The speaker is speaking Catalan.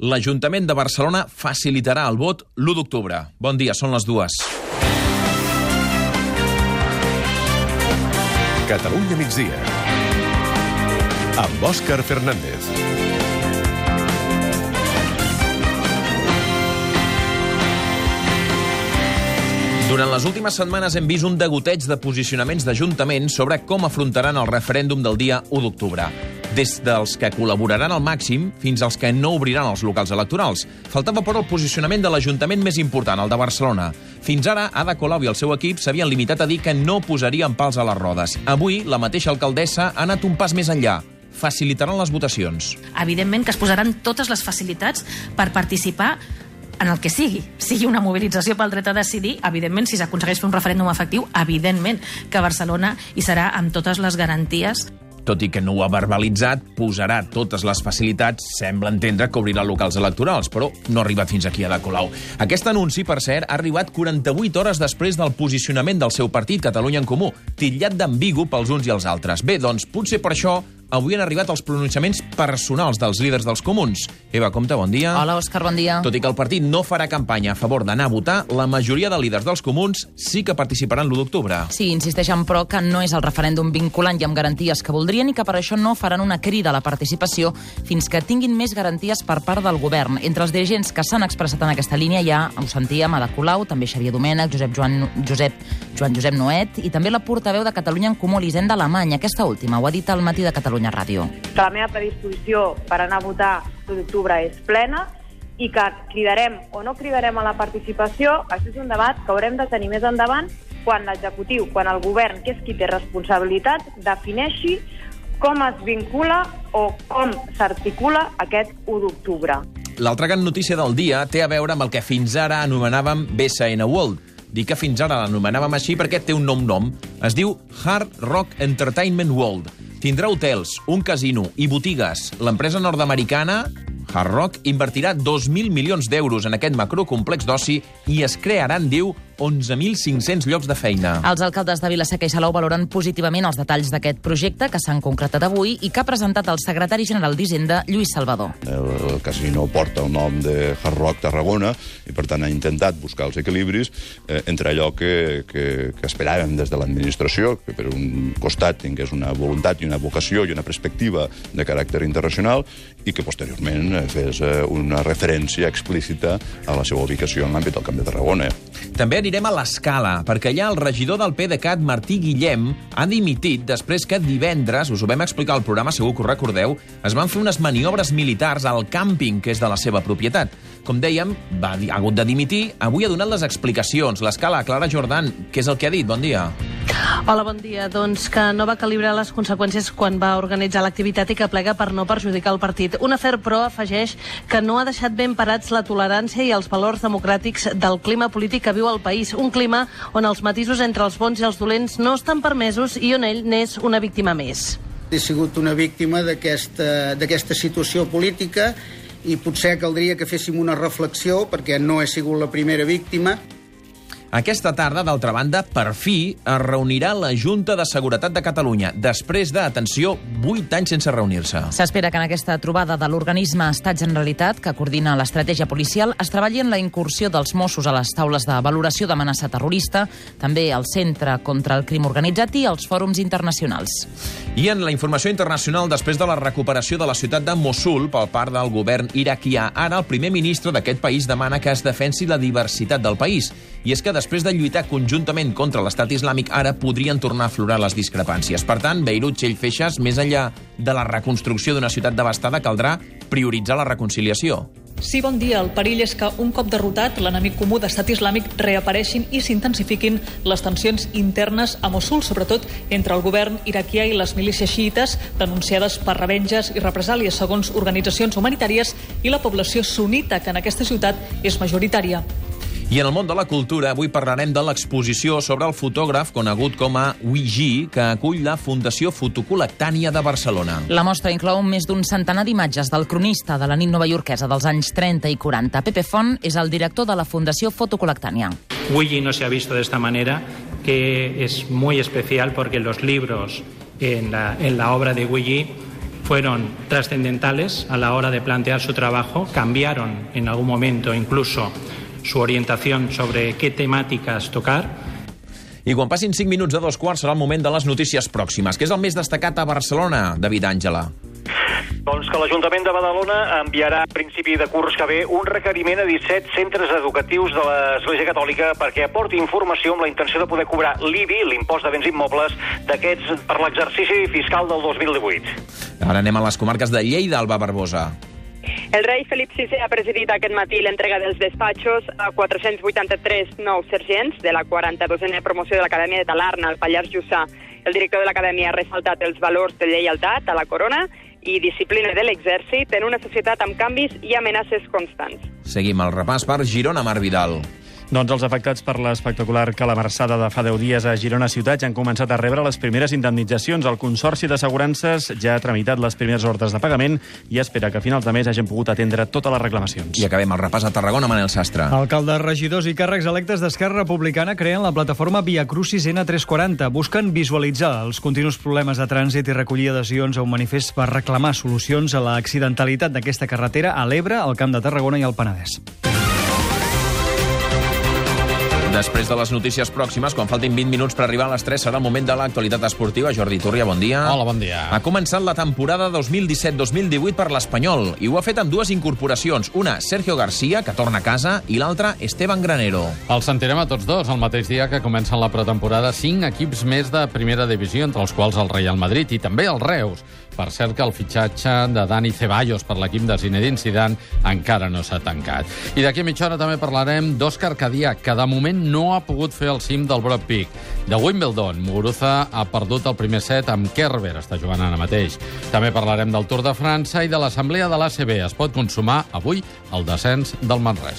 L'Ajuntament de Barcelona facilitarà el vot l'1 d'octubre. Bon dia, són les dues. Catalunya migdia. Amb Òscar Fernández. Durant les últimes setmanes hem vist un degoteig de posicionaments d'ajuntaments sobre com afrontaran el referèndum del dia 1 d'octubre. Des dels que col·laboraran al màxim fins als que no obriran els locals electorals. Faltava, però, el posicionament de l'Ajuntament més important, el de Barcelona. Fins ara, Ada Colau i el seu equip s'havien limitat a dir que no posarien pals a les rodes. Avui, la mateixa alcaldessa ha anat un pas més enllà facilitaran les votacions. Evidentment que es posaran totes les facilitats per participar en el que sigui, sigui una mobilització pel dret a decidir, evidentment, si s'aconsegueix fer un referèndum efectiu, evidentment que Barcelona hi serà amb totes les garanties tot i que no ho ha verbalitzat, posarà totes les facilitats, sembla entendre que obrirà locals electorals, però no ha arribat fins aquí a Ada Colau. Aquest anunci, per cert, ha arribat 48 hores després del posicionament del seu partit, Catalunya en Comú, titllat d'ambigu pels uns i els altres. Bé, doncs, potser per això avui han arribat els pronunciaments personals dels líders dels comuns. Eva Comte, bon dia. Hola, Òscar, bon dia. Tot i que el partit no farà campanya a favor d'anar a votar, la majoria de líders dels comuns sí que participaran l'1 d'octubre. Sí, insisteixen, però, que no és el referèndum vinculant i amb garanties que voldrien i que per això no faran una crida a la participació fins que tinguin més garanties per part del govern. Entre els dirigents que s'han expressat en aquesta línia hi ha, ho sentíem, Ada Colau, també Xavier Domènech, Josep Joan, Josep, Joan Josep Noet i també la portaveu de Catalunya en Comú, Elisenda Alemany. Aquesta última ho ha dit al matí de Catalunya Ràdio. Que la meva predisposició per anar a votar l'1 d'octubre és plena i que cridarem o no cridarem a la participació, això és un debat que haurem de tenir més endavant quan l'executiu, quan el govern, que és qui té responsabilitat, defineixi com es vincula o com s'articula aquest 1 d'octubre. L'altra gran notícia del dia té a veure amb el que fins ara anomenàvem BSN World. Dic que fins ara l'anomenàvem així perquè té un nom-nom. Es diu Hard Rock Entertainment World. Tindrà hotels, un casino i botigues. L'empresa nord-americana Hard Rock invertirà 2.000 milions d'euros en aquest macrocomplex d'oci i es crearan, diu, 11.500 llocs de feina. Els alcaldes de Vilaseca i Salou valoren positivament els detalls d'aquest projecte que s'han concretat avui i que ha presentat el secretari general d'Hisenda, Lluís Salvador. El casino porta el nom de Hard Rock Tarragona i, per tant, ha intentat buscar els equilibris eh, entre allò que, que, que esperàvem des de l'administració, que per un costat tingués una voluntat i una vocació i una perspectiva de caràcter internacional i que posteriorment fes eh, una referència explícita a la seva ubicació en l'àmbit del Camp de Tarragona. També anirem a l'Escala, perquè allà el regidor del PDeCAT, Martí Guillem, ha dimitit després que divendres, us ho vam explicar al programa, segur que ho recordeu, es van fer unes maniobres militars al càmping, que és de la seva propietat. Com dèiem, va, ha hagut de dimitir. Avui ha donat les explicacions. L'Escala, Clara Jordan, què és el que ha dit? Bon dia. Hola, bon dia. Doncs que no va calibrar les conseqüències quan va organitzar l'activitat i que plega per no perjudicar el partit. Un afer, però, afegeix que no ha deixat ben parats la tolerància i els valors democràtics del clima polític que viu el país. Un clima on els matisos entre els bons i els dolents no estan permesos i on ell n'és una víctima més. He sigut una víctima d'aquesta situació política i potser caldria que féssim una reflexió perquè no he sigut la primera víctima aquesta tarda, d'altra banda, per fi es reunirà la Junta de Seguretat de Catalunya, després de, atenció, 8 anys sense reunir-se. S'espera que en aquesta trobada de l'organisme Estat Generalitat, que coordina l'estratègia policial, es treballi en la incursió dels Mossos a les taules de valoració d'amenaça terrorista, també al Centre contra el Crim Organitzat i als fòrums internacionals. I en la informació internacional, després de la recuperació de la ciutat de Mosul per part del govern iraquià, ara el primer ministre d'aquest país demana que es defensi la diversitat del país. I és que després de lluitar conjuntament contra l'estat islàmic, ara podrien tornar a aflorar les discrepàncies. Per tant, Beirut, Txell Feixes, més enllà de la reconstrucció d'una ciutat devastada, caldrà prioritzar la reconciliació. Sí, bon dia. El perill és que un cop derrotat, l'enemic comú d'estat islàmic reapareixin i s'intensifiquin les tensions internes a Mosul, sobretot entre el govern iraquià i les milícies xiites, denunciades per revenges i represàlies segons organitzacions humanitàries, i la població sunita, que en aquesta ciutat és majoritària. I en el món de la cultura, avui parlarem de l'exposició sobre el fotògraf conegut com a Uigi, que acull la Fundació Fotocolectània de Barcelona. La mostra inclou més d'un centenar d'imatges del cronista de la nit novaiorquesa dels anys 30 i 40. Pepe Font és el director de la Fundació Fotocolectània. Uigi no se ha visto de esta manera, que es muy especial porque los libros en la, en la obra de Uigi fueron trascendentales a la hora de plantear su trabajo, cambiaron en algún momento incluso su orientación sobre qué temáticas tocar. I quan passin 5 minuts de dos quarts serà el moment de les notícies pròximes, que és el més destacat a Barcelona, David Àngela. Doncs que l'Ajuntament de Badalona enviarà a principi de curs que ve un requeriment a 17 centres educatius de l'Església Catòlica perquè aporti informació amb la intenció de poder cobrar l'IBI, l'impost de béns immobles, d'aquests per l'exercici fiscal del 2018. Ara anem a les comarques de Lleida, Alba Barbosa. El rei Felip VI ha presidit aquest matí l'entrega dels despatxos a 483 nous sergents de la 42a promoció de l'Acadèmia de Talarna al Pallars Jussà. El director de l'Acadèmia ha ressaltat els valors de lleialtat a la corona i disciplina de l'exèrcit en una societat amb canvis i amenaces constants. Seguim el repàs per Girona, Mar Vidal. Doncs els afectats per l'espectacular calamarsada de fa 10 dies a Girona Ciutat ja han començat a rebre les primeres indemnitzacions. El Consorci d'Assegurances ja ha tramitat les primeres ordres de pagament i espera que a finals de mes hagin pogut atendre totes les reclamacions. I acabem el repàs a Tarragona, Manel Sastre. Alcaldes, regidors i càrrecs electes d'Esquerra Republicana creen la plataforma Via Crucis N340. Busquen visualitzar els continus problemes de trànsit i recollir adhesions a un manifest per reclamar solucions a l'accidentalitat d'aquesta carretera a l'Ebre, al Camp de Tarragona i al Penedès. Després de les notícies pròximes, quan faltin 20 minuts per arribar a les 3, serà el moment de l'actualitat esportiva. Jordi Turria, bon dia. Hola, bon dia. Ha començat la temporada 2017-2018 per l'Espanyol i ho ha fet amb dues incorporacions. Una, Sergio García, que torna a casa, i l'altra, Esteban Granero. Els sentirem a tots dos el mateix dia que comencen la pretemporada cinc equips més de primera divisió, entre els quals el Real Madrid i també el Reus. Per cert que el fitxatge de Dani Ceballos per l'equip de Zinedine Zidane encara no s'ha tancat. I d'aquí a mitja hora també parlarem d'Òscar Cadià, que de moment no ha pogut fer el cim del Broad Peak. De Wimbledon, Muguruza ha perdut el primer set amb Kerber, està jugant ara mateix. També parlarem del Tour de França i de l'Assemblea de l'ACB. Es pot consumar avui el descens del Manresa.